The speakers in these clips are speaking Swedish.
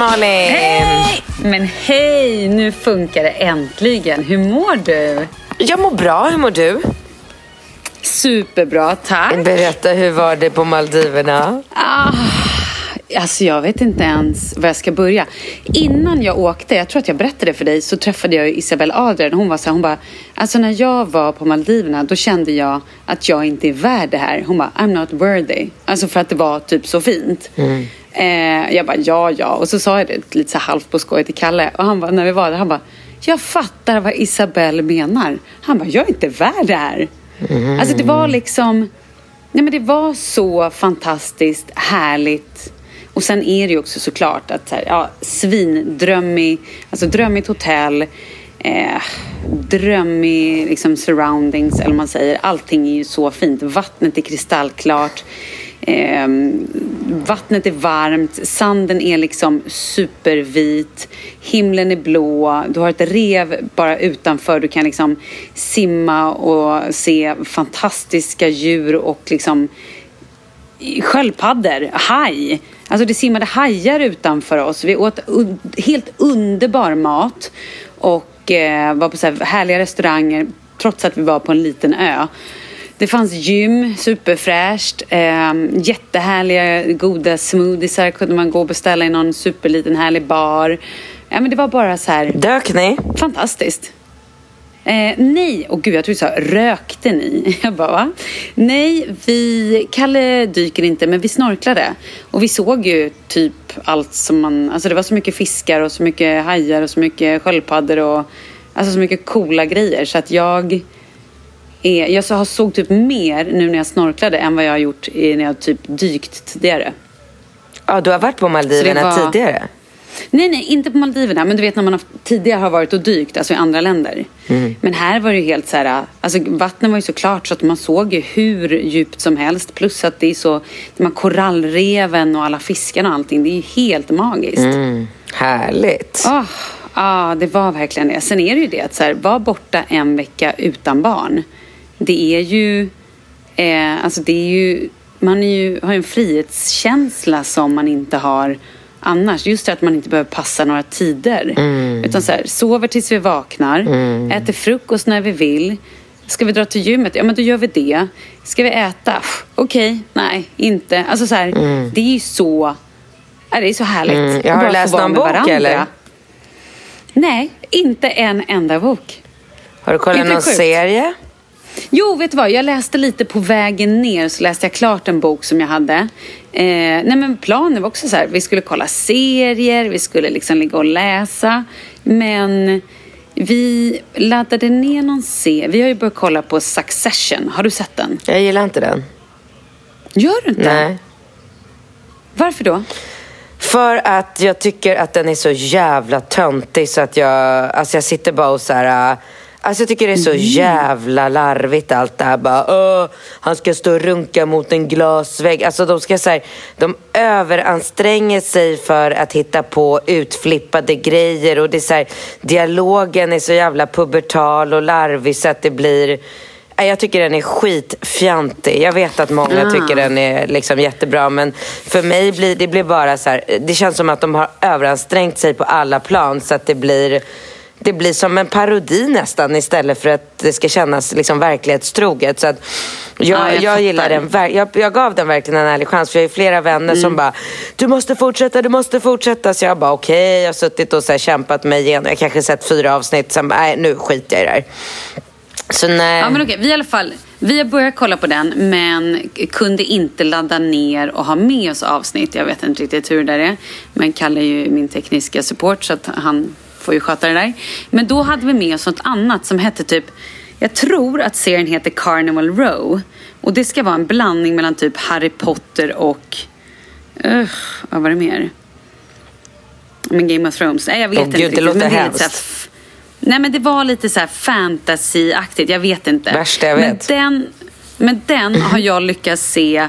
Malin! Hej! Men hej, nu funkar det äntligen. Hur mår du? Jag mår bra, hur mår du? Superbra, tack. Berätta, hur var det på Maldiverna? Ah, alltså jag vet inte ens var jag ska börja. Innan jag åkte, jag tror att jag berättade för dig, så träffade jag Isabel Adrian. Hon var så här, hon bara, alltså när jag var på Maldiverna då kände jag att jag inte är värd det här. Hon bara, I'm not worthy. Alltså för att det var typ så fint. Mm. Eh, jag bara, ja, ja. Och så sa jag det lite så halvt på skoj till Kalle. Och han bara, när vi var där, han bara, jag fattar vad Isabelle menar. Han bara, jag är inte värd det här. Mm. Alltså det var liksom, nej men det var så fantastiskt härligt. Och sen är det ju också såklart att så här, ja, svindrömmig, alltså drömmigt hotell, eh, drömmig liksom surroundings eller man säger. Allting är ju så fint. Vattnet är kristallklart. Eh, vattnet är varmt, sanden är liksom supervit, himlen är blå, du har ett rev bara utanför, du kan liksom simma och se fantastiska djur och liksom sköldpaddor, haj. Alltså det simmade hajar utanför oss. Vi åt helt underbar mat och eh, var på så här härliga restauranger trots att vi var på en liten ö. Det fanns gym, superfräscht, eh, jättehärliga goda smoothiesar kunde man gå och beställa i någon superliten härlig bar. Ja, men det var bara så här... Dök ni? Fantastiskt. Eh, nej, och gud jag tror du sa rökte ni? Jag bara va? Nej, vi, Kalle dyker inte men vi snorklade. Och vi såg ju typ allt som man, alltså det var så mycket fiskar och så mycket hajar och så mycket sköldpaddor och alltså så mycket coola grejer så att jag är, jag så såg typ mer nu när jag snorklade än vad jag har gjort när jag typ dykt tidigare. Ja, du har varit på Maldiverna var... tidigare? Nej, nej, inte på Maldiverna. Men du vet när man har, tidigare har varit och dykt, alltså i andra länder. Mm. Men här var det ju helt så här, alltså vattnet var ju så klart så att man såg ju hur djupt som helst. Plus att det är så, de här korallreven och alla fiskarna och allting, det är ju helt magiskt. Mm. Härligt. Ja, oh, oh, det var verkligen det. Sen är det ju det att så här, var borta en vecka utan barn. Det är ju, eh, alltså det är ju, man är ju, har ju en frihetskänsla som man inte har annars. Just det att man inte behöver passa några tider. Mm. Utan så här, sover tills vi vaknar, mm. äter frukost när vi vill. Ska vi dra till gymmet? Ja, men då gör vi det. Ska vi äta? Okej, okay, nej, inte. Alltså så här, mm. det är ju så, det är så härligt. Mm. Jag har läst någon bok varandra. eller? Nej, inte en enda bok. Har du kollat någon sjukt? serie? Jo, vet du vad? Jag läste lite på vägen ner så läste jag klart en bok som jag hade. Eh, nej men planen var också så här, vi skulle kolla serier, vi skulle liksom ligga och läsa. Men vi laddade ner någon serie. Vi har ju börjat kolla på Succession. Har du sett den? Jag gillar inte den. Gör du inte? Nej. Varför då? För att jag tycker att den är så jävla töntig så att jag, alltså jag sitter bara och så här Alltså jag tycker det är så mm. jävla larvigt allt det här. Bara, han ska stå och runka mot en glasvägg. Alltså de ska så de överanstränger sig för att hitta på utflippade grejer. Och det är så här, dialogen är så jävla pubertal och larvig så att det blir... Jag tycker den är skitfjantig. Jag vet att många mm. tycker den är liksom jättebra men för mig blir det blir bara så här, det känns som att de har överansträngt sig på alla plan så att det blir det blir som en parodi nästan istället för att det ska kännas liksom verklighetstroget. Så att jag, ja, jag, jag gillar den. Jag, jag, gav den verkligen en ärlig chans för jag har flera vänner mm. som bara Du måste fortsätta, du måste fortsätta. Så jag bara okej, okay. jag har suttit och så kämpat mig igenom. Jag kanske sett fyra avsnitt, sen nej nu skiter jag i det här. Så nej. Ja men okej, vi i alla fall vi har börjat kolla på den men kunde inte ladda ner och ha med oss avsnitt. Jag vet inte riktigt hur det där är. Men Kalle är ju min tekniska support så att han får ju sköta det där. Men då hade vi med oss något annat som hette typ jag tror att serien heter Carnival Row. Och det ska vara en blandning mellan typ Harry Potter och... Uh, vad var det mer? Men Game of Thrones. Nej, jag vet oh, inte Gud. Det låter hemskt. Nej, men det var lite så här fantasy-aktigt. Jag vet inte. Värsta jag vet. Men den, men den har jag lyckats se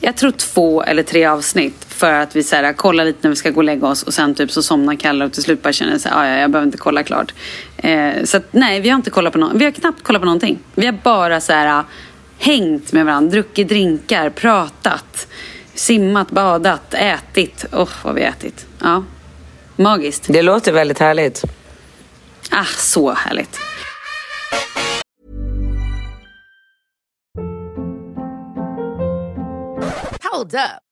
jag tror två eller tre avsnitt för att vi så här, kollar lite när vi ska gå och lägga oss och sen typ så somnar Kalle och till slut bara känner så här, ja, jag behöver inte kolla klart. Eh, så att, nej, vi har inte kollat på något. Vi har knappt kollat på någonting. Vi har bara så här hängt med varandra, druckit drinkar, pratat. Simmat, badat, ätit. Åh, oh, vad vi ätit. Ja, magiskt. Det låter väldigt härligt. Ah, så härligt. Hold up.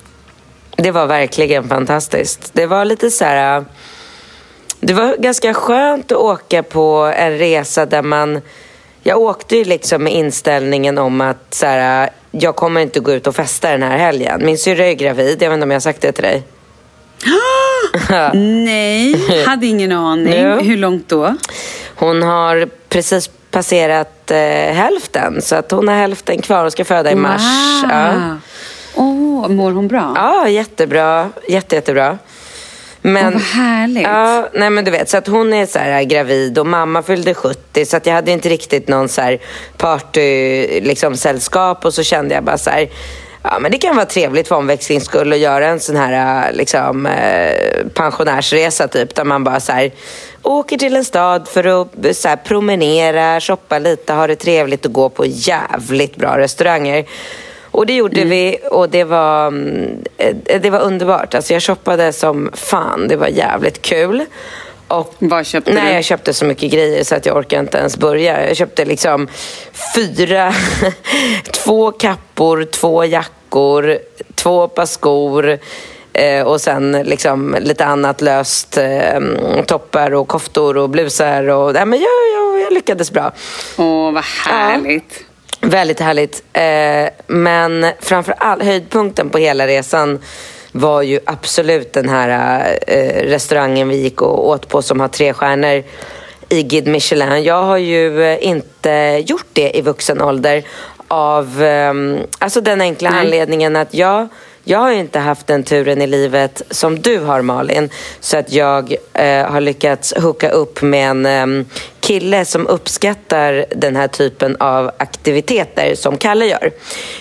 Det var verkligen fantastiskt. Det var lite så här... Det var ganska skönt att åka på en resa där man... Jag åkte ju liksom med inställningen om att så här, jag kommer inte gå ut och festa den här helgen. Min syrra är gravid, jag vet inte om jag har sagt det till dig. Nej, hade ingen aning. Jo. Hur långt då? Hon har precis passerat eh, hälften, så att hon har hälften kvar och ska föda i mars. Wow. Ja. Oh, mår hon bra? Ja, jättebra. Jätte, jättebra. Men, oh, vad härligt. Ja, nej men du vet, så att hon är så här gravid och mamma fyllde 70 så att jag hade inte riktigt någon så här party, liksom sällskap och så kände jag bara så här, ja men det kan vara trevligt för omväxlings skull att göra en sån här liksom eh, pensionärsresa typ där man bara så här åker till en stad för att så här, promenera, shoppa lite, ha det trevligt och gå på jävligt bra restauranger. Och det gjorde mm. vi och det var, mm, det var underbart. Alltså jag shoppade som fan. Det var jävligt kul. Och, Vad köpte nej, du? Jag köpte så mycket grejer så att jag orkar inte ens börja. Jag köpte liksom fyra, två kappor, två jackor, två par skor, Eh, och sen liksom lite annat löst. Eh, toppar och koftor och blusar. Och, ja, men jag, jag, jag lyckades bra. Åh, vad härligt. Väldigt härligt. Eh, men framför allt höjdpunkten på hela resan var ju absolut den här eh, restaurangen vi gick och åt på som har tre stjärnor i Guide Michelin. Jag har ju eh, inte gjort det i vuxen ålder av alltså den enkla Nej. anledningen att jag jag har inte haft den turen i livet som du har Malin. Så att jag eh, har lyckats hooka upp med en eh, kille som uppskattar den här typen av aktiviteter som Kalle gör.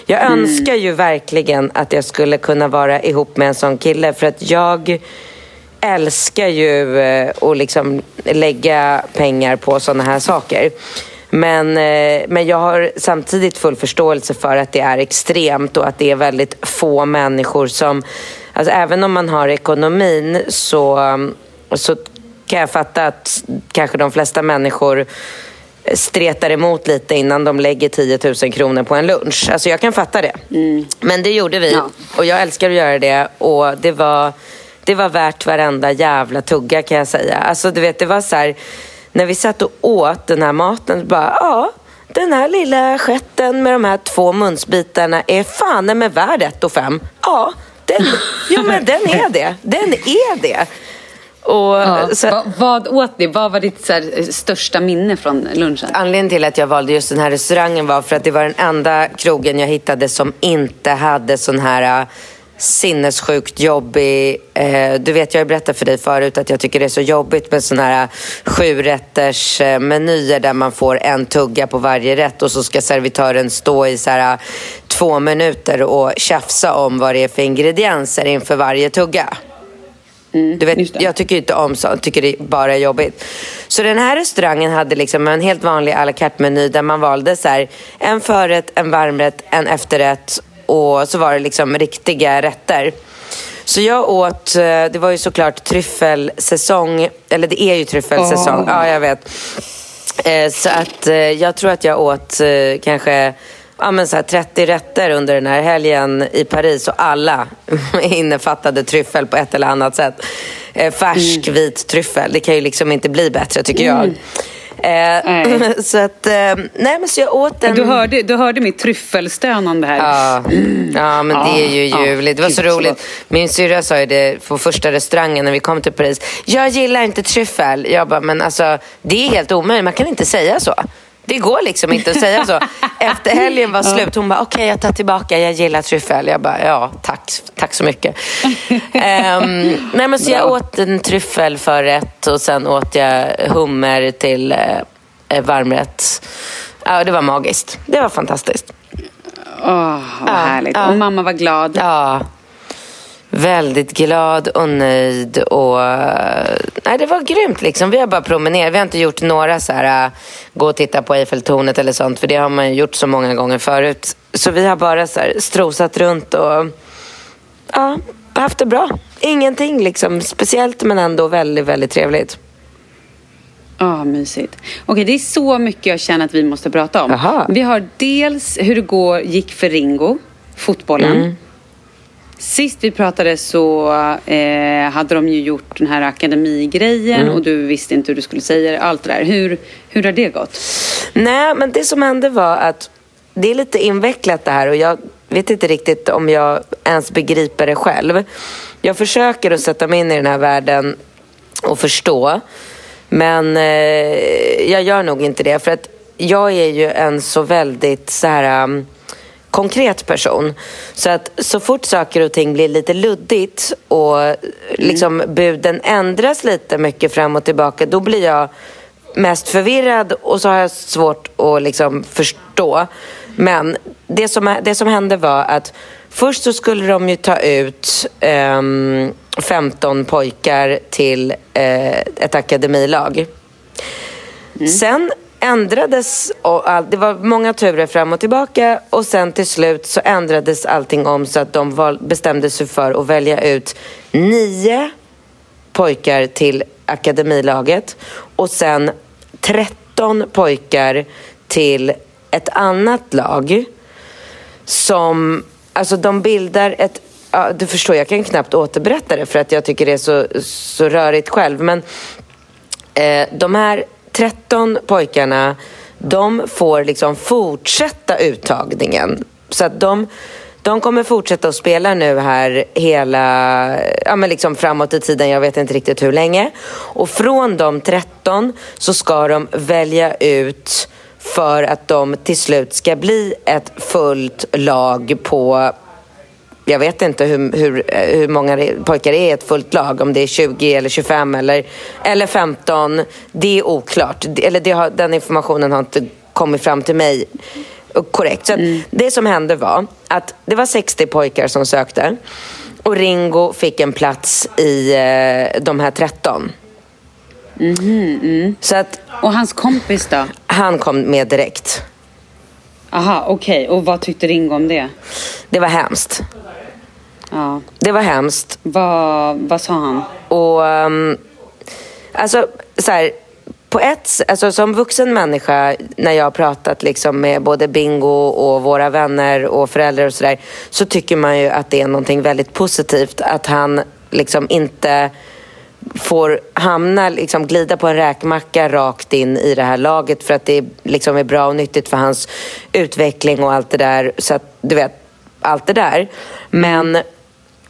Jag önskar ju verkligen att jag skulle kunna vara ihop med en sån kille för att jag älskar ju eh, att liksom lägga pengar på såna här saker. Men, eh, men jag har samtidigt full förståelse för att det är extremt och att det är väldigt få människor som... Alltså även om man har ekonomin så, så kan jag fatta att kanske de flesta människor stretar emot lite innan de lägger 10 000 kronor på en lunch. Alltså jag kan fatta det. Men det gjorde vi Ja. och jag älskar att göra det och det var, det var värt varenda jävla tugga kan jag säga. Alltså du vet, det var så här, när vi satt och åt den här maten, så bara ja, den här lilla sketten med de här två munsbitarna är fan med värd ett och fem. Ja, den, jo, men den är det. Den är det. Och, Ja. så att- Va, vad åt ni? Vad var ditt så här, största minne från lunchen? Anledningen till att jag valde just den här restaurangen var för att det var den enda krogen jag hittade som inte hade sån här äh, sinnessjukt jobbig... Eh, du vet, jag har berättat för dig förut att jag tycker det är så jobbigt med såna här sjurätters eh, menyer där man får en tugga på varje rätt och så ska servitören stå i så här, två minuter och tjafsa om vad det är för ingredienser inför varje tugga. Du just vet, jag tycker inte om sånt, tycker det bara är jobbigt. Så den här restaurangen hade liksom en helt vanlig à la carte-meny där man valde så här, en förrätt, en varmrätt, en efterrätt och så var det liksom riktiga rätter. Så jag åt, eh, det var ju såklart tryffelsäsong, eller det är ju tryffelsäsong, ja jag vet. Eh, Så att eh, jag tror att jag åt kanske ja, men så här 30 rätter under den här helgen i Paris och alla innefattade tryffel på ett eller annat sätt. Eh, Färsk vit tryffel, det kan ju liksom inte bli bättre tycker jag. Eh, så att, eh, nej men så jag åt en... Du hörde, du hörde mitt tryffelstönande här. Ja, ja men det är ju Ja, ljuvligt. Det var så roligt. Min syrra sa ju det på första restaurangen när vi kom till Paris. Jag gillar inte tryffel. Jag bara, men alltså det är helt omöjligt. Man kan inte säga så. Det går liksom inte att säga så. Efter helgen var slut, hon bara, okej jag tar tillbaka, jag gillar tryffel. Jag bara, ja tack, tack så mycket. Ehm, nej men så jag åt en tryffelförrätt och sen åt jag hummer till eh, varmrätt. Ja, det var magiskt. Det var fantastiskt. Åh, vad härligt. ja. Och mamma var glad. Ja. Väldigt glad och nöjd. Och, eh, nej, det var grymt. Liksom. Vi har bara promenerat. Vi har inte gjort några så här, äh, gå och titta på Eiffeltornet eller sånt. För det har man gjort så många gånger förut. Så vi har bara så här, strosat runt och ja, haft det bra. Ingenting liksom speciellt men ändå väldigt, väldigt trevligt. Ja, mysigt. Okej, det är så mycket jag känner att vi måste prata om. Jaha. Vi har dels hur det går, gick för Ringo, fotbollen. Mm. Sist vi pratade så eh, hade de ju gjort den här akademigrejen Mm. och du visste inte hur du skulle säga det, allt det där. Hur, hur har det gått? Nej, men det som hände var att det är lite invecklat det här och jag vet inte riktigt om jag ens begriper det själv. Jag försöker att sätta mig in i den här världen och förstå. Men eh, jag gör nog inte det för att jag är ju en så väldigt så här um, konkret person. Så att så fort saker och ting blir lite luddigt och liksom buden ändras lite mycket fram och tillbaka, då blir jag mest förvirrad och så har jag svårt att liksom förstå. Men det som, det som hände var att först så skulle de ju ta ut ehm, 15 pojkar till eh, ett akademilag. Sen ändrades, och all, det var många turer fram och tillbaka och sen till slut så ändrades allting om så att de val, bestämde sig för att välja ut nio pojkar till akademilaget och sen 13 pojkar till ett annat lag som, alltså de bildar ett ja, du förstår, jag kan knappt återberätta det för att jag tycker det är så, så rörigt själv. Men eh, de här 13 pojkarna, de får liksom fortsätta uttagningen. Så att de, de kommer fortsätta att spela nu här hela, ja men liksom framåt i tiden, jag vet inte riktigt hur länge. Och från de 13 så ska de välja ut för att de till slut ska bli ett fullt lag på jag vet inte hur, hur, hur många pojkar det är i ett fullt lag. Om det är 20 eller 25 eller, eller 15. Det är oklart. Eller det har, den informationen har inte kommit fram till mig korrekt. Så mm. Det som hände var att det var 60 pojkar som sökte. Och Ringo fick en plats i eh, de här 13. Mm mm. Så att, och hans kompis då? Han kom med direkt. Aha, okej. Okay. Och vad tyckte Ringo om det? Det var hemskt. Ja. Det var hemskt. Vad, vad sa han? Och um, alltså så här, på ett alltså som vuxen människa när jag har pratat liksom med både Bingo och våra vänner och föräldrar och sådär så tycker man ju att det är någonting väldigt positivt att han liksom inte får hamna, liksom glida på en räkmacka rakt in i det här laget för att det liksom är bra och nyttigt för hans utveckling och allt det där. Så att, du vet, allt det där. Men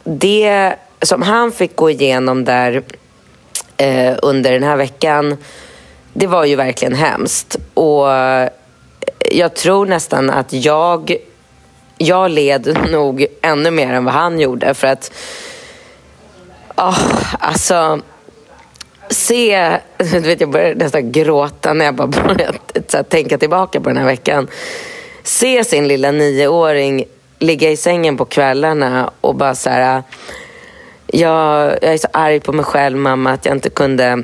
det som han fick gå igenom där eh, under den här veckan, det var ju verkligen hemskt. Och jag tror nästan att jag, jag led nog ännu mer än vad han gjorde. För att, oh, alltså, se, du vet, jag börjar nästan gråta när jag bara börjar tänka tillbaka på den här veckan. Se sin lilla nioåring ligga i sängen på kvällarna och bara så här... Jag, jag är så arg på mig själv, mamma, att jag inte kunde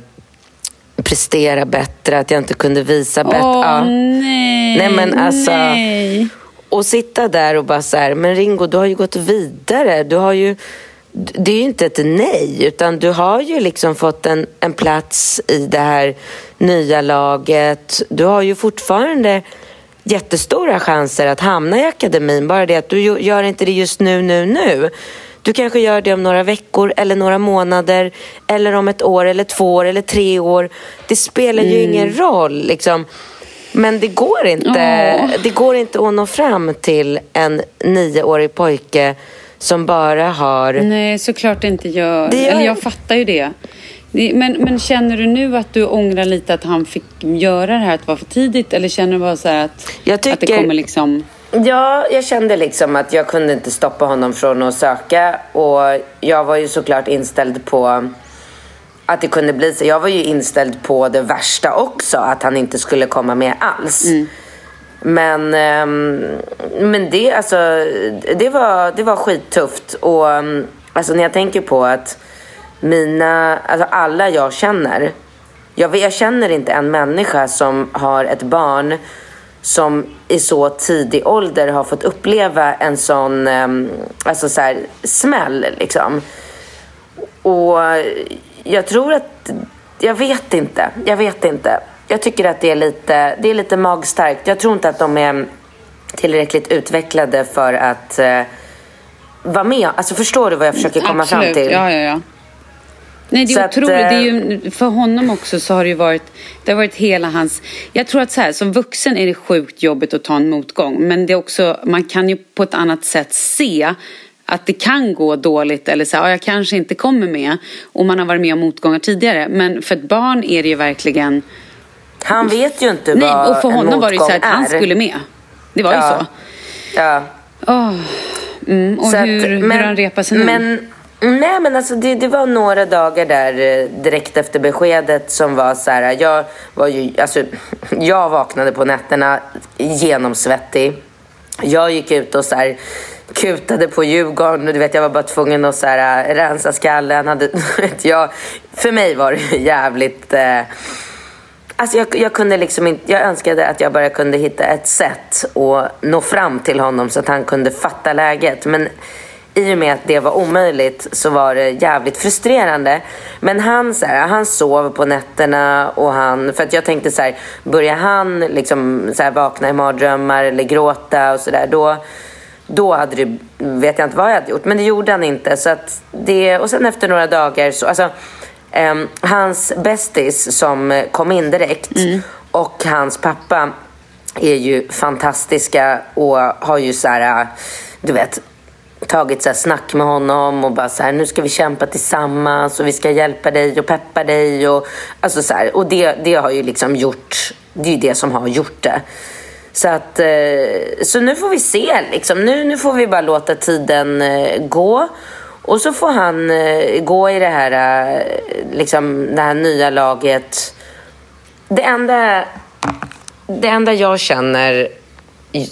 prestera bättre, att jag inte kunde visa bättre. Åh, ja. nej, nej, men alltså, nej. Och sitta där och bara så här, men Ringo, du har ju gått vidare. Du har ju, det är ju inte ett nej, utan du har ju liksom fått en, en plats i det här nya laget. Du har ju fortfarande jättestora chanser att hamna i akademin. Bara det att du gör inte det just nu, nu, nu. Du kanske gör det om några veckor eller några månader eller om ett år eller två år eller tre år. Det spelar ju mm. ingen roll liksom. Men det går inte. Oh. Det går inte att nå fram till en nioårig pojke som bara har... Nej, såklart inte gör. Det gör... Eller jag fattar ju det. Men, men känner du nu att du ångrar lite att han fick göra det här, att det var för tidigt? Eller känner du bara så att, tycker, att det kommer liksom... Ja, jag kände liksom att jag kunde inte stoppa honom från att söka. Och jag var ju såklart inställd på att det kunde bli så. Jag var ju inställd på det värsta också, att han inte skulle komma med alls. Mm. Men, um, men det, alltså, det, var, det var skittufft. Och um, alltså, när jag tänker på att mina, alltså alla jag känner. Jag, jag känner inte en människa som har ett barn som i så tidig ålder har fått uppleva en sån um, alltså så här, smäll. Liksom. Och jag tror att... Jag vet inte. Jag vet inte. Jag tycker att det är lite, det är lite magstarkt. Jag tror inte att de är tillräckligt utvecklade för att uh, vara med. Alltså förstår du vad jag försöker komma Absolut. fram till? Ja, ja, ja. Nej, det är så otroligt. Att, det är ju, eh, för honom också så har det ju varit, det har varit hela hans... Jag tror att så här, som vuxen är det sjukt jobbigt att ta en motgång. Men det är också, man kan ju på ett annat sätt se att det kan gå dåligt eller så här, ja, jag kanske inte kommer med. Och man har varit med om motgångar tidigare. Men för ett barn är det ju verkligen... Han vet ju inte Nej, vad och för honom var det ju så att han skulle med. Det var ja. ju så. Ja. Oh. Mm, och så hur, att, men, hur han repar sig nu? Men Nej, men alltså det, det, var några dagar där eh, direkt efter beskedet som var så här. Jag var ju, alltså, jag vaknade på nätterna genomsvettig. Jag gick ut och så här, kutade på Djurgården och du vet, jag var bara tvungen att så här, eh, rensa skallen. Hade, jag, för mig var det jävligt... Eh, Alltså jag, jag, kunde liksom inte, jag önskade att jag bara kunde hitta ett sätt att nå fram till honom så att han kunde fatta läget. Men i och med att det var omöjligt så var det jävligt frustrerande. Men han, så här, han sov på nätterna och han... För att jag tänkte så här, börjar han liksom så här, vakna i mardrömmar eller gråta och sådär då, då hade det, vet jag inte vad jag hade gjort. Men det gjorde han inte. Så att det, och sen efter några dagar så, alltså, um, hans bästis som kom in direkt och hans pappa är ju fantastiska och har ju så här, du vet, tagit så här snack med honom och bara så här, nu ska vi kämpa tillsammans och vi ska hjälpa dig och peppa dig. Och, alltså så här, och det, det har ju liksom gjort, det är ju det som har gjort det. Så, att, eh, så nu får vi se. Liksom. Nu, nu får vi bara låta tiden eh, gå. Och så får han eh, gå i det här, liksom, det här nya laget. Det enda, det enda jag känner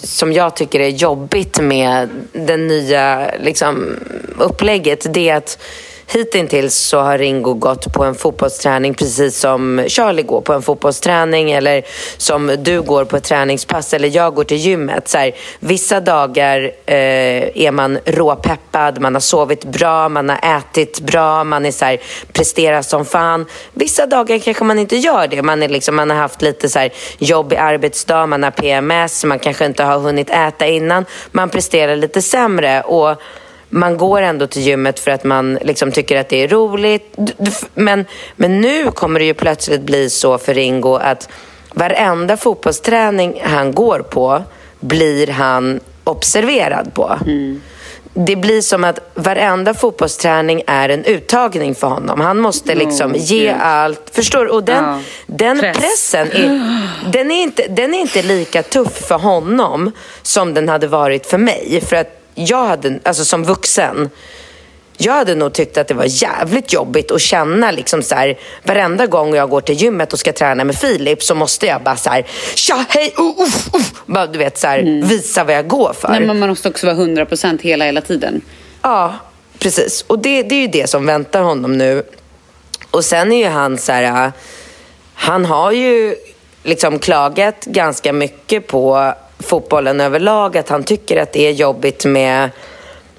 som jag tycker är jobbigt med det nya liksom, upplägget det är att Hittills så har Ringo gått på en fotbollsträning precis som Charlie går på en fotbollsträning eller som du går på ett träningspass eller jag går till gymmet. Så här, vissa dagar eh, är man råpeppad, man har sovit bra, man har ätit bra, man är så här, presterar som fan. Vissa dagar kanske man inte gör det. Man, är liksom, man har haft lite så här, jobbig arbetsdag, man har PMS, man kanske inte har hunnit äta innan. Man presterar lite sämre. och man går ändå till gymmet för att man liksom tycker att det är roligt. Men, men nu kommer det ju plötsligt bli så för Ringo att varenda fotbollsträning han går på blir han observerad på. Mm. Det blir som att varenda fotbollsträning är en uttagning för honom. Han måste liksom oh, ge Gud. allt. Förstår? Och den, ja. den Press. pressen är, den är, inte, den är inte lika tuff för honom som den hade varit för mig. För att jag hade, alltså som vuxen, jag hade nog tyckt att det var jävligt jobbigt att känna liksom så här, varenda gång jag går till gymmet och ska träna med Filip så måste jag bara så här, tja, hej, uh, uh, uh. Bara, du vet, så här, mm. visa vad jag går för. Nej, men man måste också vara 100% hela, hela tiden. Ja, precis. Och det, det är ju det som väntar honom nu. Och sen är ju han så här, han har ju liksom klagat ganska mycket på fotbollen överlag. Att han tycker att det är jobbigt med,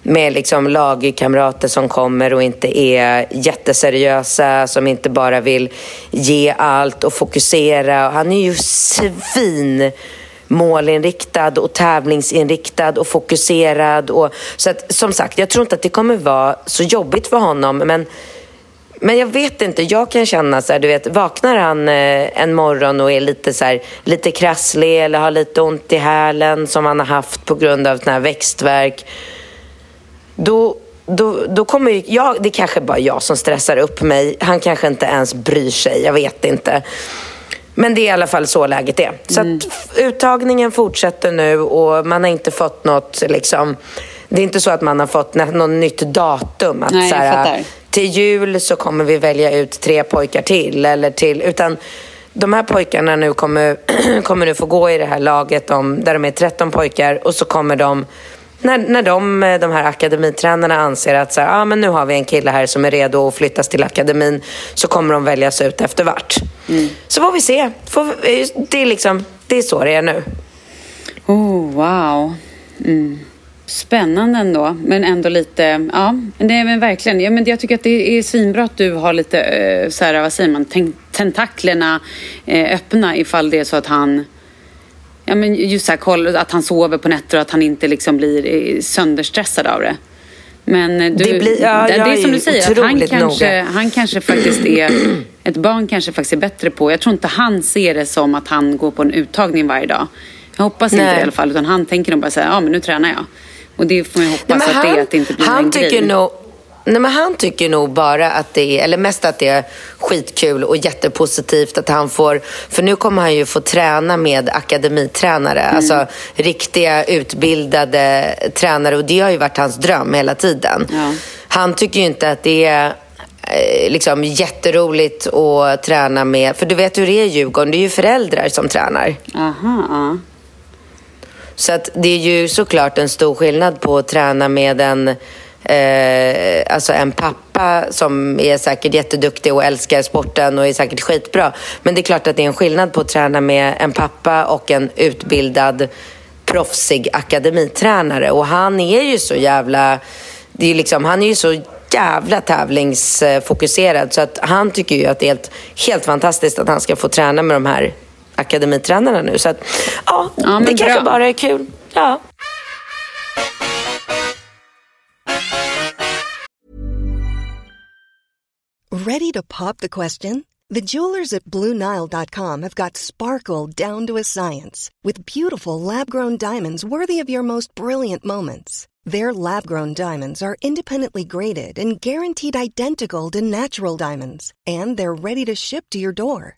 med liksom lagkamrater som kommer och inte är jätteseriösa, som inte bara vill ge allt och fokusera. Han är ju svin målinriktad och tävlingsinriktad och fokuserad. Och, så att, som sagt, jag tror inte att det kommer vara så jobbigt för honom. Men men jag vet inte, jag kan känna så här, du vet, vaknar han eh, en morgon och är lite så här, lite krasslig eller har lite ont i hälen som han har haft på grund av sån här växtverk. Då, då, då kommer ju, jag, det är kanske bara jag som stressar upp mig. Han kanske inte ens bryr sig, jag vet inte. Men det är i alla fall så läget är. Så mm. uttagningen fortsätter nu och man har inte fått något liksom, det är inte så att man har fått något nytt datum. Att, Nej, så här, till jul så kommer vi välja ut tre pojkar till. Eller till utan de här pojkarna nu kommer, kommer nu få gå i det här laget om, där de är 13 pojkar och så kommer de när, när de, de här akademitränarna anser att så här, ah, men nu har vi en kille här som är redo att flyttas till akademin så kommer de väljas ut efter vart. Mm. Så får vi se. Får, det, är liksom, det är så det är nu. Oh, wow. Mm. Spännande ändå, men ändå lite, ja, nej men verkligen. Ja, men jag tycker att det är svinbra att du har lite, eh, så här, vad säger man, tentaklerna eh, öppna ifall det är så att han, ja men just så här, koll, att han sover på nätter och att han inte liksom blir eh, sönderstressad av det. Men du, det, blir, ja, det, det är som du säger, att han kanske, han kanske faktiskt är, ett barn kanske faktiskt är bättre på, jag tror inte han ser det som att han går på en uttagning varje dag. Jag hoppas Nej. inte i alla fall, utan han tänker nog bara säga, ja men nu tränar jag. Och det får man hoppas Nej, att han, det är, att det inte blir han en tycker grej. Nog, nej, men han tycker nog bara att det är, eller mest att det är skitkul och jättepositivt att han får, för nu kommer han ju få träna med akademitränare, mm. alltså riktiga utbildade tränare och det har ju varit hans dröm hela tiden. Ja. Han tycker ju inte att det är eh, liksom jätteroligt att träna med, för du vet hur det är i Djurgården, det är ju föräldrar som tränar. Aha, så att det är ju såklart en stor skillnad på att träna med en, eh, alltså en pappa som är säkert jätteduktig och älskar sporten och är säkert skitbra. Men det är klart att det är en skillnad på att träna med en pappa och en utbildad proffsig akademitränare. Och han är ju så jävla... Det är liksom, han är ju så jävla tävlingsfokuserad så att han tycker ju att det är helt, helt fantastiskt att han ska få träna med de här akademitränarna nu. Så att, ja, ja det kanske bara är kul. Ja. Ready to pop the question? The jewelers at BlueNile.com have got sparkle down to a science with beautiful lab-grown diamonds worthy of your most brilliant moments. Their lab grown diamonds are independently graded and guaranteed identical to natural diamonds, and they're ready to ship to your door.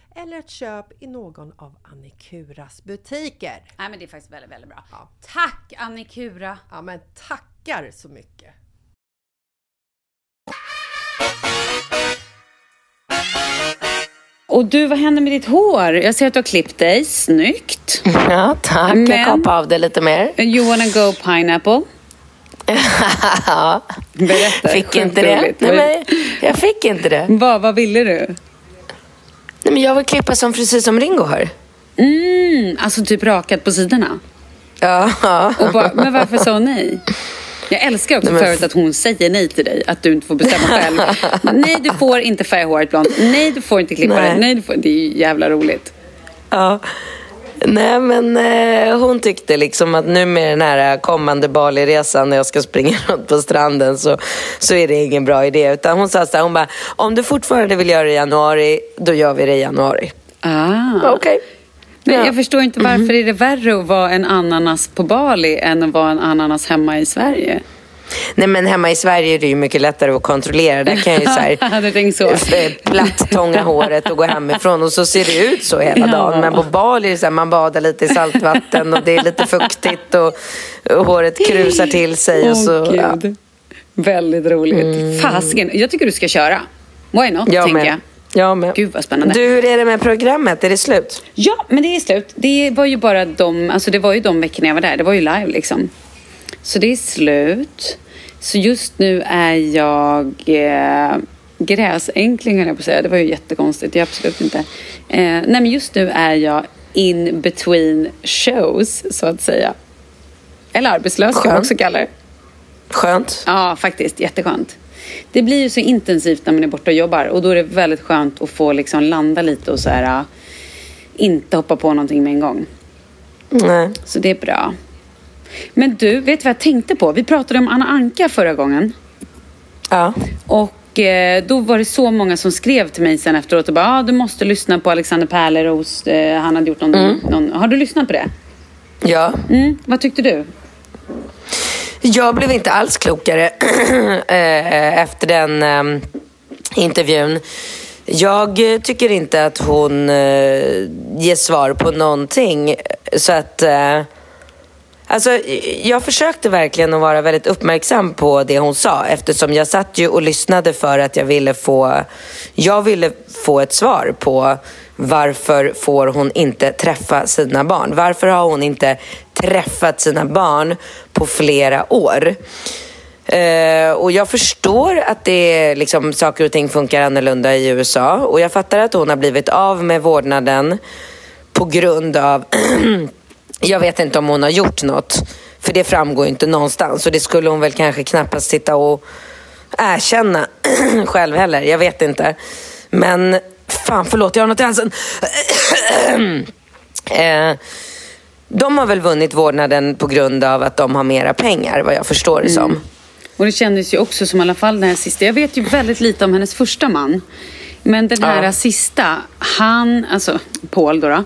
eller ett köp i någon av Annikuras butiker. Nej men det är faktiskt väldigt, väldigt bra. Ja. Tack Annikura! Ja men tackar så mycket! Och du, vad händer med ditt hår? Jag ser att du har klippt dig. Snyggt! Ja, tack. Men- Jag kapar av det lite mer. You wanna go pineapple? ja. Berätta. Fick inte det. Nej, men jag fick inte det. Vad, vad ville du? Nej, men jag vill klippa som frisyr som Ringo har. Mm, alltså typ rakat på sidorna? Ja. Och bara, men varför sa hon nej? Jag älskar också Nej, förut att hon säger nej till dig, att du inte får bestämma själv. nej, du får inte färga håret blont. Nej, du får inte klippa Nej. det. Nej, du får... Det är ju jävla roligt. Ja. Nej, men eh, hon tyckte liksom att nu med den här kommande Bali-resan när jag ska springa runt på stranden så, så är det ingen bra idé. Utan hon sa så här, hon bara, om du fortfarande vill göra det i januari, då gör vi det i januari. Ah. Okej. Okay. Men Ja. jag förstår inte varför är det värre att vara en ananas på Bali än att vara en ananas hemma i Sverige? Nej men hemma i Sverige är det ju mycket lättare att kontrollera. Där kan jag ju så här, så. eh, platt-tånga håret och gå hemifrån och så ser det ut så hela Ja. dagen. Men på Bali är det så här, man badar lite i saltvatten och det är lite fuktigt och, och håret krusar till sig. Och så, Åh, ja. Väldigt roligt. Fasiken. Jag tycker du ska köra. Why not, Jag tänker med. jag. Jag med. Gud, vad spännande. Du, hur är det med programmet? Är det slut? Ja, men det är slut. Det var ju bara de, alltså det var ju de veckorna jag var där. Det var ju live liksom. Så det är slut. Så just nu är jag eh, gräsänkling höll jag på att säga. Det var ju jättekonstigt. Det är absolut inte. Eh, nej, men just nu är jag in between shows, så att säga. Eller arbetslös kan man också kalla det. Skönt. Ja, faktiskt. Jätteskönt. Det blir ju så intensivt när man är borta och jobbar och då är det väldigt skönt att få liksom landa lite och så här, äh, inte hoppa på någonting med en gång. Nej. Så det är bra. Men du, vet du vad jag tänkte på? Vi pratade om Anna Anka förra gången. Ja. Och eh, då var det så många som skrev till mig sen efteråt och bara, ah, du måste lyssna på Alexander Pärleros. Eh, han hade gjort någon, någon... Har du lyssnat på det? Ja. Mm, vad tyckte du? Jag blev inte alls klokare eh, efter den eh, intervjun. Jag tycker inte att hon eh, ger svar på någonting. Så att... Eh, Alltså, jag försökte verkligen att vara väldigt uppmärksam på det hon sa eftersom jag satt ju och lyssnade för att jag ville få, jag ville få ett svar på varför får hon inte träffa sina barn? Varför har hon inte träffat sina barn på flera år? Eh, och jag förstår att det är, liksom, saker och ting funkar annorlunda i USA och jag fattar att hon har blivit av med vårdnaden på grund av Jag vet inte om hon har gjort något. För det framgår ju inte någonstans. Och det skulle hon väl kanske knappast sitta och erkänna själv heller. Jag vet inte. Men fan, förlåt, jag har något i halsen. eh, de har väl vunnit vårdnaden på grund av att de har mera pengar, vad jag förstår det som. Mm. Och det kändes ju också som i alla fall den här sista. Jag vet ju väldigt lite om hennes första man. Men den här Ja. sista, han, alltså Paul då, då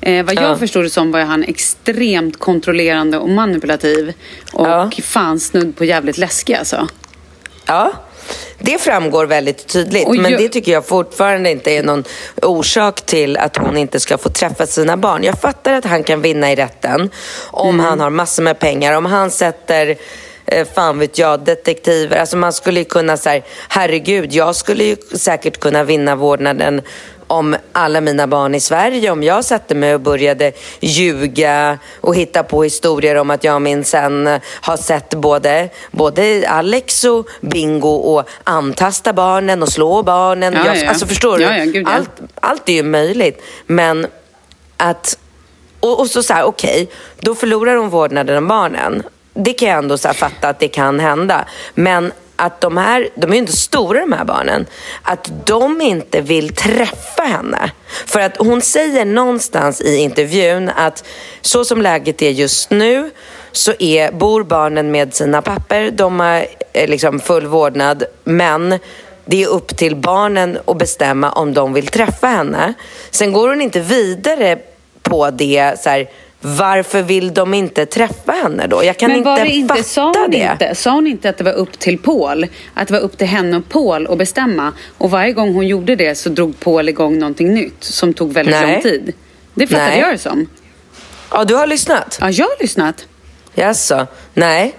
eh, vad jag Ja. förstod det som var han extremt kontrollerande och manipulativ. Och Ja. fan snudd på jävligt läskig alltså. Ja, det framgår väldigt tydligt. Men det tycker jag fortfarande inte är någon orsak till att hon inte ska få träffa sina barn. Jag fattar att han kan vinna i rätten om Mm. han har massor med pengar. Om han sätter, eh, fan vet jag, detektiver. Alltså man skulle ju kunna säga, herregud, jag skulle ju säkert kunna vinna vårdnaden om alla mina barn i Sverige. Om jag satte mig och började ljuga och hitta på historier om att jag minsann har sett både, både Alex och Bingo och antasta barnen och slå barnen. Ja, jag, ja. Alltså förstår du? Ja, ja. allt, allt är ju möjligt. Men att... Och, och så så här, okej, då förlorar hon vårdnaden om barnen. Det kan jag ändå så här fatta att det kan hända. Men att de här, de är ju inte stora de här barnen. Att de inte vill träffa henne. För att hon säger någonstans i intervjun att så som läget är just nu så är, bor barnen med sina papper. De har eh, liksom full vårdnad. Men det är upp till barnen att bestämma om de vill träffa henne. Sen går hon inte vidare på det så här, varför vill de inte träffa henne då? Jag kan Men inte var det inte, fatta sa hon det. inte, sa hon inte att det var upp till Paul? Att det var upp till henne och Paul att bestämma? Och varje gång hon gjorde det så drog Paul igång någonting nytt som tog väldigt Nej. lång tid. Det fattade Nej. jag det som. Ja, du har lyssnat? Ja, jag har lyssnat. Jaså? Nej.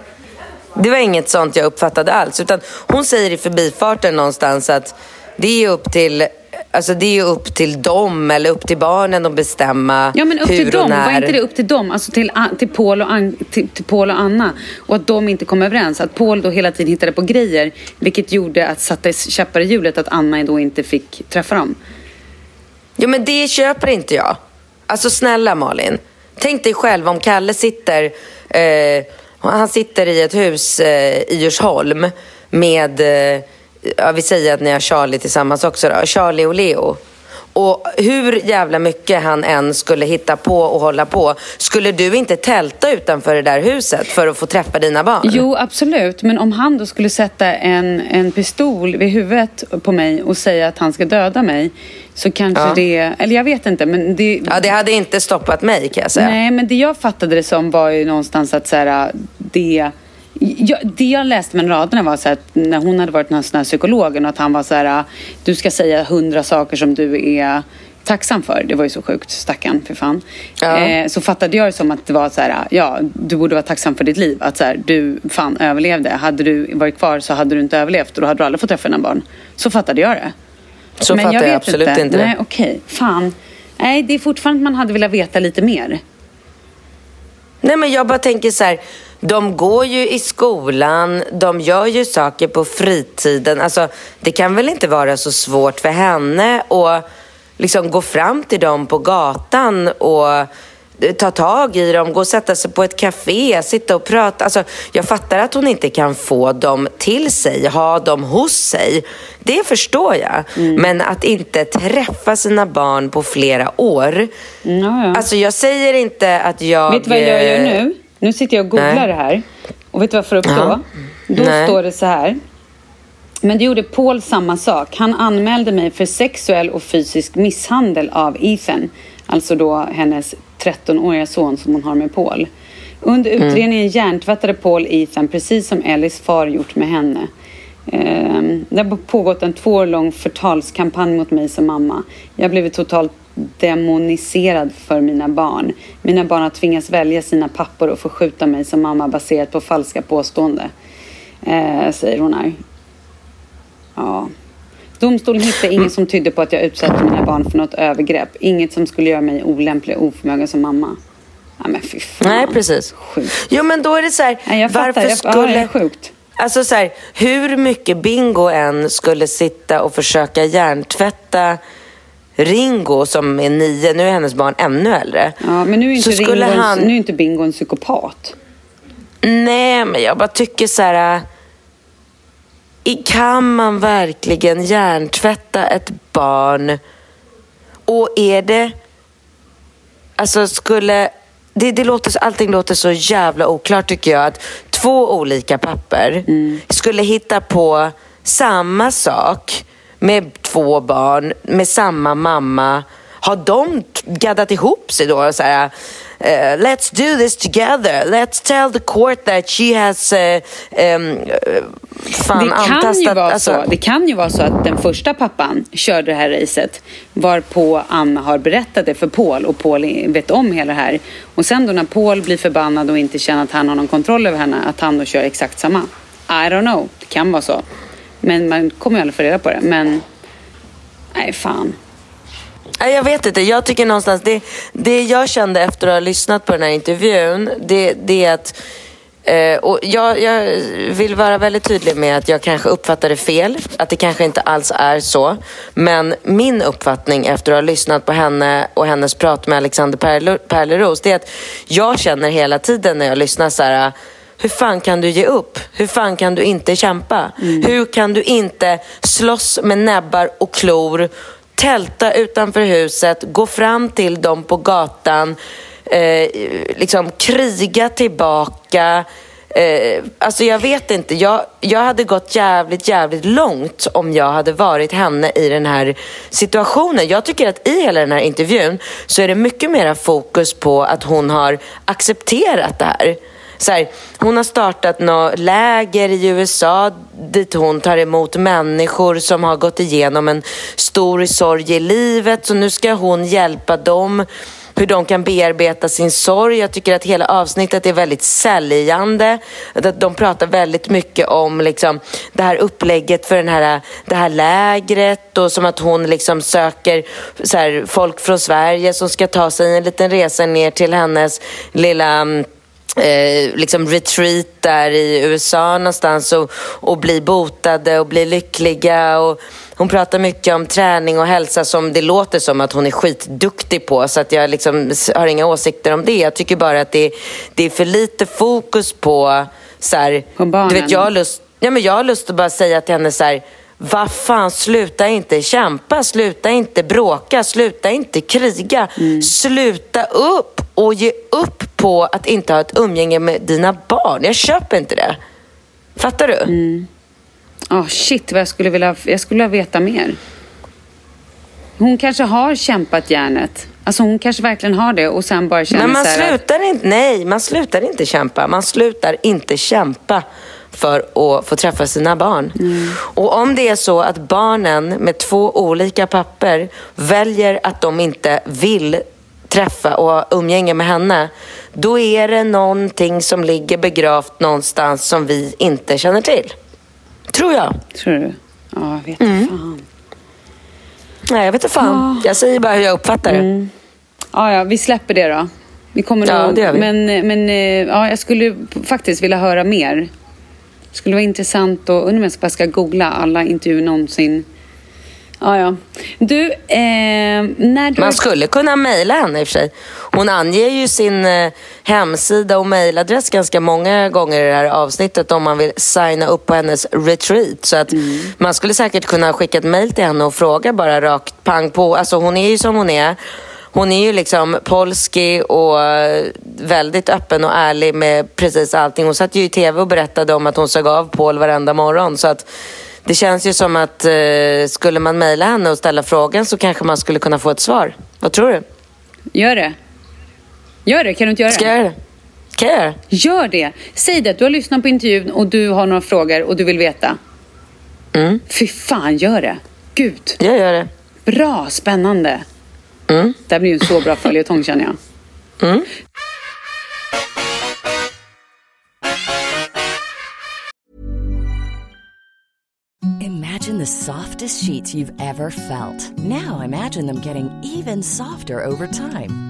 Det var inget sånt jag uppfattade alls. Utan hon säger i förbifarten någonstans att det är upp till Alltså det är ju upp till dem eller upp till barnen att bestämma Ja men upp hur till dem, när. var inte det upp till dem? Alltså till, till, Paul och An, till, till Paul och Anna. Och att de inte kom överens. Att Paul då hela tiden hittade på grejer. Vilket gjorde att satte käppar i hjulet att Anna då inte fick träffa dem. Jo men det köper inte jag. Alltså snälla Malin. Tänk dig själv om Kalle sitter, eh, han sitter i ett hus eh, i Djursholm med, eh, ja, vi säger att ni har Charlie tillsammans också då, Charlie och Leo. Och hur jävla mycket han än skulle hitta på och hålla på, skulle du inte tälta utanför det där huset för att få träffa dina barn? Jo, absolut. Men om han då skulle sätta en, en pistol vid huvudet på mig och säga att han ska döda mig så kanske Ja. det... Eller jag vet inte, men det... Ja, det hade inte stoppat mig kan jag säga. Nej, men det jag fattade det som var ju någonstans att så här, det... Jag, det jag läste mellan raderna var så här, att när hon hade varit den här psykologen och att han var så här, du ska säga hundra saker som du är tacksam för. Det var ju så sjukt, stackarn, för fan. Ja. Eh, så fattade jag det som att det var så här, ja, du borde vara tacksam för ditt liv. Att så här, du fan överlevde. Hade du varit kvar så hade du inte överlevt och då hade du aldrig fått träffa dina barn. Så fattade jag det. Så fattar jag vet absolut inte det. Nej, okej. Fan. Nej, det är fortfarande att man hade velat veta lite mer. Nej men jag bara tänker så här, de går ju i skolan, de gör ju saker på fritiden. Alltså det kan väl inte vara så svårt för henne att liksom gå fram till dem på gatan och eh, ta tag i dem, gå och sätta sig på ett café, sitta och prata. Alltså, jag fattar att hon inte kan få dem till sig, ha dem hos sig. Det förstår jag. Mm. Men att inte träffa sina barn på flera år. Ja, ja. Alltså jag säger inte att jag... Vet du vad jag gör eh, nu? Nu sitter jag och googlar Nej. det här. Och vet du vad jag får upp då? Ja. Då Nej. står det så här. Men det gjorde Paul samma sak. Han anmälde mig för sexuell och fysisk misshandel av Ethan. Alltså då hennes 13-åriga son som hon har med Paul. Under Mm. utredningen hjärntvättade Paul Ethan precis som Ellis far gjort med henne. Ehm, Det har pågått en två år lång förtalskampanj mot mig som mamma. Jag har blivit totalt demoniserad för mina barn. Mina barn har tvingats välja sina pappor och förskjuta mig som mamma baserat på falska påståenden. Eh, säger hon här. Ja. Domstolen hittade inget som tydde på att jag utsatte mina barn för något övergrepp. Inget som skulle göra mig olämplig och oförmögen som mamma. Ja, men fy fan. Nej, precis. Sjukt. Jo, men då är det så här, Nej, jag varför Jag- ja, skulle... är sjukt. Alltså så här, hur mycket Bingo än skulle sitta och försöka hjärntvätta Ringo som är nio, nu är hennes barn ännu äldre. Ja, men nu är, Så inte skulle Ringo, han- nu är inte Bingo en psykopat. Nej, men jag bara tycker så här... äh, Kan man verkligen hjärntvätta ett barn? Och är det... Alltså skulle... Det, det låter, allting låter så jävla oklart tycker jag. Att två olika papper skulle hitta på samma sak med två barn, med samma mamma. Har de gaddat ihop sig då? Så här, eh, let's do this together. Let's tell the court that she has uh, um, fan det, kan ju antastat... vara alltså- så, det kan ju vara så att den första pappan körde det här racet varpå Anna har berättat det för Paul och Paul vet om hela det här. Och sen då när Paul blir förbannad och inte känner att han har någon kontroll över henne, att han då kör exakt samma. I don't know, det kan vara så. Men man kommer ju aldrig få reda på det. Men, nej fan. Jag vet inte. Jag tycker någonstans, det, det jag kände efter att ha lyssnat på den här intervjun, det, det är att eh, och jag, jag vill vara väldigt tydlig med att jag kanske uppfattade fel, att det kanske inte alls är så. Men min uppfattning efter att ha lyssnat på henne och hennes prat med Alexander Perleros, det är att jag känner hela tiden när jag lyssnar så här hur fan kan du ge upp? Hur fan kan du inte kämpa? Hur kan du inte slåss med näbbar och klor, tälta utanför huset, gå fram till dem på gatan, eh, liksom kriga tillbaka. Eh, alltså jag vet inte. Jag, jag hade gått jävligt, jävligt långt om jag hade varit henne i den här situationen. Jag tycker att i hela den här intervjun så är det mycket mera fokus på att hon har accepterat det här. Så här, hon har startat något läger i USA dit hon tar emot människor som har gått igenom en stor sorg i livet. Så nu ska hon hjälpa dem hur de kan bearbeta sin sorg. Jag tycker att hela avsnittet är väldigt säljande. De pratar väldigt mycket om liksom, det här upplägget för den här, det här lägret och som att hon liksom söker så här, folk från Sverige som ska ta sig en liten resa ner till hennes lilla mm, eh, liksom retreat där i USA någonstans och, och bli botade och bli lyckliga. Och hon pratar mycket om träning och hälsa som det låter som att hon är skitduktig på. Så att jag liksom har inga åsikter om det. Jag tycker bara att det, det är för lite fokus på... Så här, På barnen. Du vet, jag har lust, ja, men jag har lust att bara säga till henne så här, vad fan, sluta inte kämpa, sluta inte bråka, sluta inte kriga. Sluta upp och ge upp på att inte ha ett umgänge med dina barn. Jag köper inte det. Fattar du? Oh, shit, vad jag skulle vilja, jag skulle vilja veta mer. Hon kanske har kämpat järnet. Alltså hon kanske verkligen har det och sen bara känner Men man här att- slutar inte, nej, man slutar inte kämpa. Man slutar inte kämpa för att få träffa sina barn. Och om det är så att barnen med två olika papper väljer att de inte vill träffa och ha umgänge med henne, då är det någonting som ligger begravt någonstans som vi inte känner till. Tror jag. Tror du? Ja, jag vet Mm. fan. Nej, jag vet inte fan. Jag säger bara hur jag uppfattar det. Ja, ja, vi släpper det då. Vi kommer Ja, nog, det gör vi. Men, men eh, ja, jag skulle faktiskt vilja höra mer. Det skulle vara intressant och undrar om jag bara ska googla alla intervjuer någonsin. Ja, ja. Du, eh, när du... Man skulle kunna mejla henne i och för sig. Hon anger ju sin eh, hemsida och mejladress ganska många gånger i det här avsnittet om man vill signa upp på hennes retreat. Så att man skulle säkert kunna skicka ett mejl till henne och fråga bara rakt pang på. Alltså hon är ju som hon är. Hon är ju liksom polski och eh, väldigt öppen och ärlig med precis allting. Hon satt ju i tv och berättade om att hon såg av Paul varenda morgon. Så att det känns ju som att eh, skulle man mejla henne och ställa frågan så kanske man skulle kunna få ett svar. Vad tror du? Gör det. Gör det, kan du inte göra Ska det? jag göra det? Kan jag göra det? Gör det. Säg det, du har lyssnat på intervjun och du har några frågor och du vill veta. Mm. Fy fan, gör det. Gud. Jag gör det. Bra, spännande. Mm. Det här blir ju en så bra följetong känner jag. Mm. Imagine the softest sheets you've ever felt. Now imagine them getting even softer over time.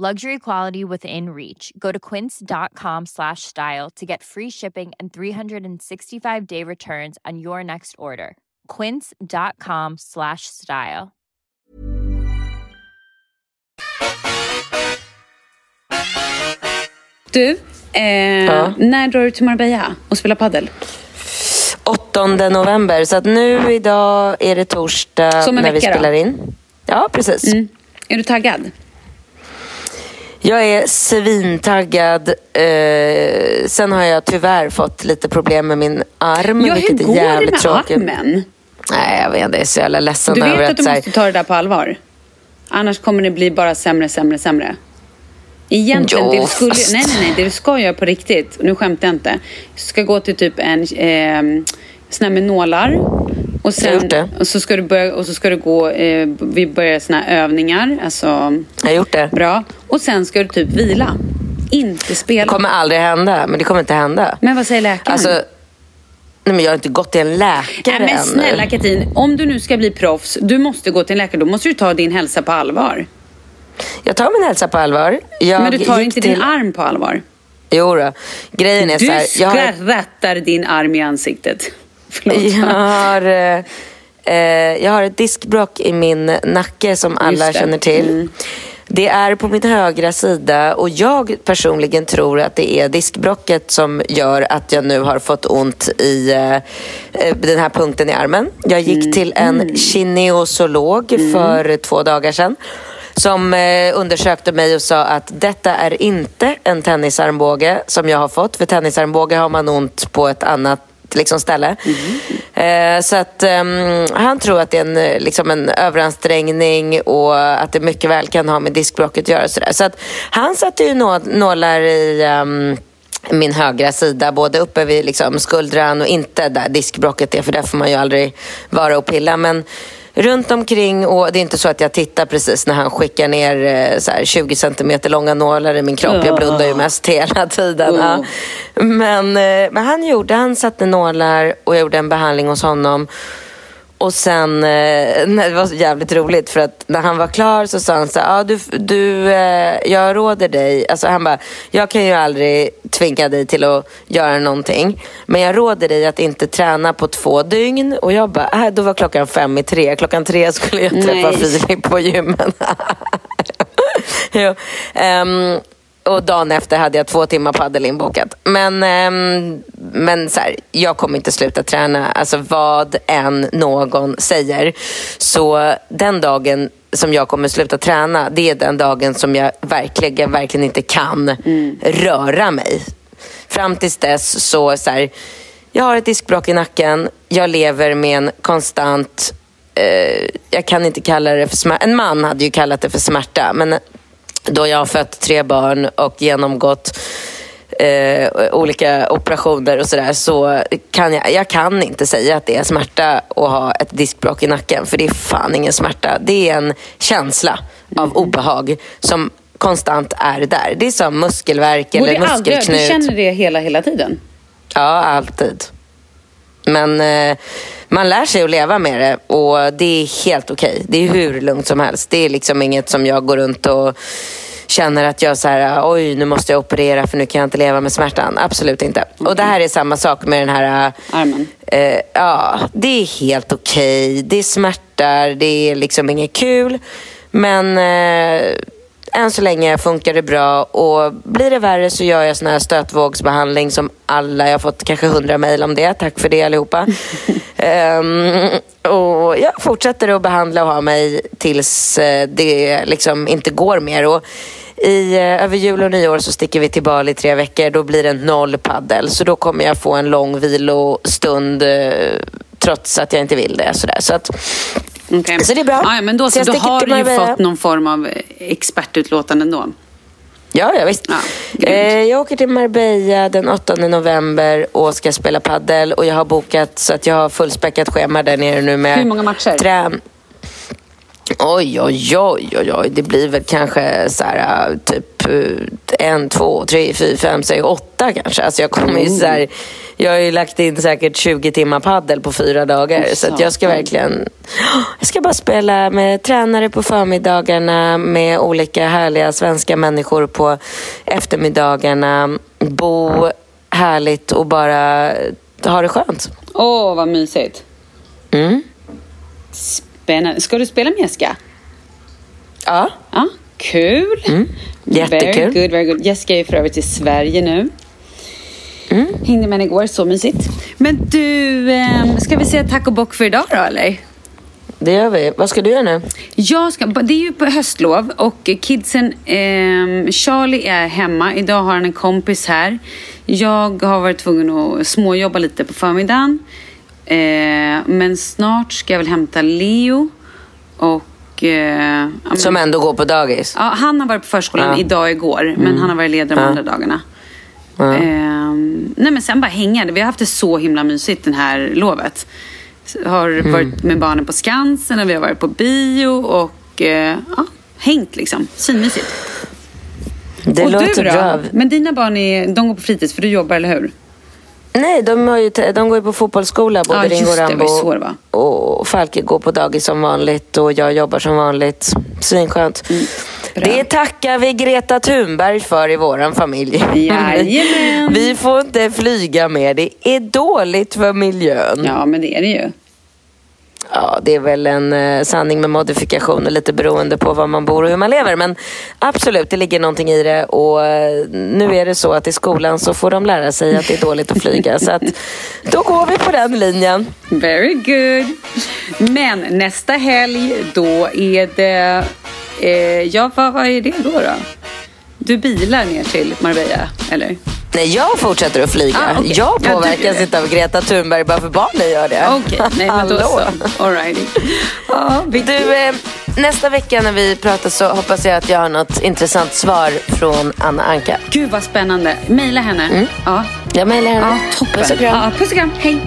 Luxury quality within reach. Go to quince.com slash style to get free shipping and 365 day returns on your next order. Quince.com slash style. Du, eh, när drar du till Marbella och spelar paddel? 8 november. Så att nu idag är det torsdag när vi vecka då? spelar in. Ja, precis. Mm. Är du taggad? Jag är svintaggad. Eh, sen har jag tyvärr fått lite problem med min arm. Ja, hur går det med tråkigt. armen? Nej, jag vet inte. Jag är så jävla ledsen Du över vet att du måste ta det där på allvar? Annars kommer det bli bara sämre, sämre, sämre. Egentligen, Jo, det du skulle, fast- nej, nej, nej, det du ska göra på riktigt, nu skämtar jag inte. Du ska gå till typ en eh, sån här med nålar. Och, har sen, och så ska du börja, och så ska du gå, eh, vi börjar såna här övningar. Alltså, Jag har gjort det. bra. Och sen ska du typ vila. Inte spela. Det kommer aldrig hända. Men det kommer inte hända. Men vad säger läkaren? Alltså, nej, men jag har inte gått till en läkare Nej, men snälla Katrin, om du nu ska bli proffs, du måste gå till en läkare. Då måste du ta din hälsa på allvar. Jag tar min hälsa på allvar. Jag men du tar inte till... din arm på allvar. Jo då. Grejen är Du så här. Jag har, skrattar din arm i ansiktet. Förlåt. jag, har, eh, eh, jag har ett diskbråck i min nacke som alla känner till. Mm. Det är på min högra sida och jag personligen tror att det är diskbrocket som gör att jag nu har fått ont i eh, eh den här punkten i armen. Jag gick Mm. till en kinesolog för två dagar sedan som eh, undersökte mig och sa att detta är inte en tennisarmbåge som jag har fått. För tennisarmbåge har man ont på ett annat liksom, ställe. Eh, så att um, han tror att det är en, eh, liksom en överansträngning och att det mycket väl kan ha med diskbråcket att göra. Så, där. så att han satte ju nå- nålar i um, min högra sida, både uppe vid liksom skuldran och inte där diskbråcket är, för där får man ju aldrig vara och pilla. Men runt omkring och det är inte så att jag tittar precis när han skickar ner eh, så här 20 centimeter långa nålar i min kropp. Jag blundar ju mest hela tiden. Ja. Men, eh, men han gjorde, han satte nålar och jag gjorde en behandling hos honom. Och sen, eh, nej, det var så jävligt roligt för att när han var klar så sa han så här, ah, du, du, eh, jag råder dig, alltså han bara, jag kan ju aldrig tvinga dig till att göra någonting, men jag råder dig att inte träna på två dygn. Och jag bara, äh, då var klockan fem i tre, klockan tre skulle jag träffa Nej. Filip på gymmen. jo. ehm, och dagen efter hade jag två timmar padel inbokat. Men, ehm, men så här, jag kommer inte sluta träna. Alltså vad än någon säger. Så den dagen som jag kommer sluta träna, det är den dagen som jag verkligen, verkligen inte kan röra mig. Fram tills dess så, så här, jag har ett diskbråck i nacken. Jag lever med en konstant eh, jag kan inte kalla det för smärta. En man hade ju kallat det för smärta. Men då jag har fött tre barn och genomgått eh, olika operationer och sådär så kan jag, jag kan inte säga att det är smärta att ha ett diskbråck i nacken. För det är fan ingen smärta. Det är en känsla av obehag som konstant är där. Det är som muskelvärk eller aldrig, du muskelknut. känner det hela, hela tiden? Ja, alltid. Men eh, man lär sig att leva med det och det är helt okej. Det är hur lugnt som helst. Det är liksom inget som jag går runt och känner att jag så här, oj nu måste jag operera för nu kan jag inte leva med smärtan. Absolut inte. Och det här är samma sak med den här... Armen? Eh, ja, det är helt okej. Det smärtar, det är liksom inget kul. Men eh, än så länge funkar det bra och blir det värre så gör jag sån här stötvågsbehandling som alla, jag har fått kanske hundra mejl om det. Tack för det allihopa. Ehm, och jag fortsätter att behandla och ha mig tills eh, det liksom inte går mer. Och i, eh, över jul och nyår så sticker vi till Bali i tre veckor. Då blir det noll paddel. Så då kommer jag få en lång vilostund eh, trots att jag inte vill det. Sådär. Så, att, Okej. så det är bra. Ja, men då, Så så, då har du ju fått någon form av expertutlåtande ändå. Ja, ja visst. eh, jag åker till Marbella den 8 november och ska spela paddel och jag har bokat så att jag har fullspäckat schema där nere nu med Hur många matcher? Trän... Oj, oj, oj, oj, oj. Det blir väl kanske så här, äh, typ eh, en, två, tre, fyra, fem, sex, åtta kanske. Alltså jag kommer ju så här, jag har ju lagt in säkert 20 timmar paddel på fyra dagar. Så att jag ska verkligen, jag ska bara spela med tränare på förmiddagarna, med olika härliga svenska människor på eftermiddagarna. Bo härligt och bara ha det skönt. Åh, vad mysigt. Mm. Spännande. Ska du spela Jessica? Ja. Ja, kul. Mm. Jättekul. Very good, very good. Jessica är ju för övrigt i Sverige nu. Mm. Hängde med igår, så mysigt. Men du, eh, ska vi säga tack och bock för idag då eller? Det gör vi. Vad ska du göra nu? Jag ska, det är ju på höstlov och kidsen, ehm, Charlie är hemma. Idag har han en kompis här. Jag har varit tvungen att småjobba lite på förmiddagen. Eh, men snart ska jag väl hämta Leo. Och... Eh, men- Som ändå går på dagis? Ja, han har varit på förskolan Ja. idag och igår. Men Mm. han har varit ledig de Ja. andra dagarna. Ja. Ehm, nej men sen bara hänga. Vi har haft det så himla mysigt den här lovet. Har Mm. varit med barnen på Skansen och vi har varit på bio och eh, ja, hängt liksom. Svinmysigt. Det och låter du då? bra. Men dina barn är, de går på fritids för du jobbar, eller hur? Nej, de, har ju de går ju på fotbollsskola, både Ja, Ringo Rambo. var. Och Falke går på dagis som vanligt och jag jobbar som vanligt. Svinskönt. Mm, det tackar vi Greta Thunberg för i våran familj. Jajamän. vi får inte flyga mer. Det är dåligt för miljön. Ja, men det är det ju. Ja, det är väl en eh, sanning med modifikation och lite beroende på var man bor och hur man lever. Men absolut, det ligger någonting i det. Och eh, nu är det så att i skolan så får de lära sig att det är dåligt att flyga. så att då går vi på den linjen. Very good. Men nästa helg, då är det... Eh, ja, vad, vad är det då? då? Du bilar ner till Marbella, eller? Nej, jag fortsätter att flyga. Ah, okej. Jag Ja, påverkas det. inte av Greta Thunberg bara för barnen gör det. Okej, nej men då så. All righty. Ja, vi... Du, eh, nästa vecka när vi pratar så hoppas jag att jag har något intressant svar från Anna Anka. Gud vad spännande. Maila henne. Ja. Jag mejlar henne. Ja, toppen. Puss och kram. Ja, puss och kram. Hej.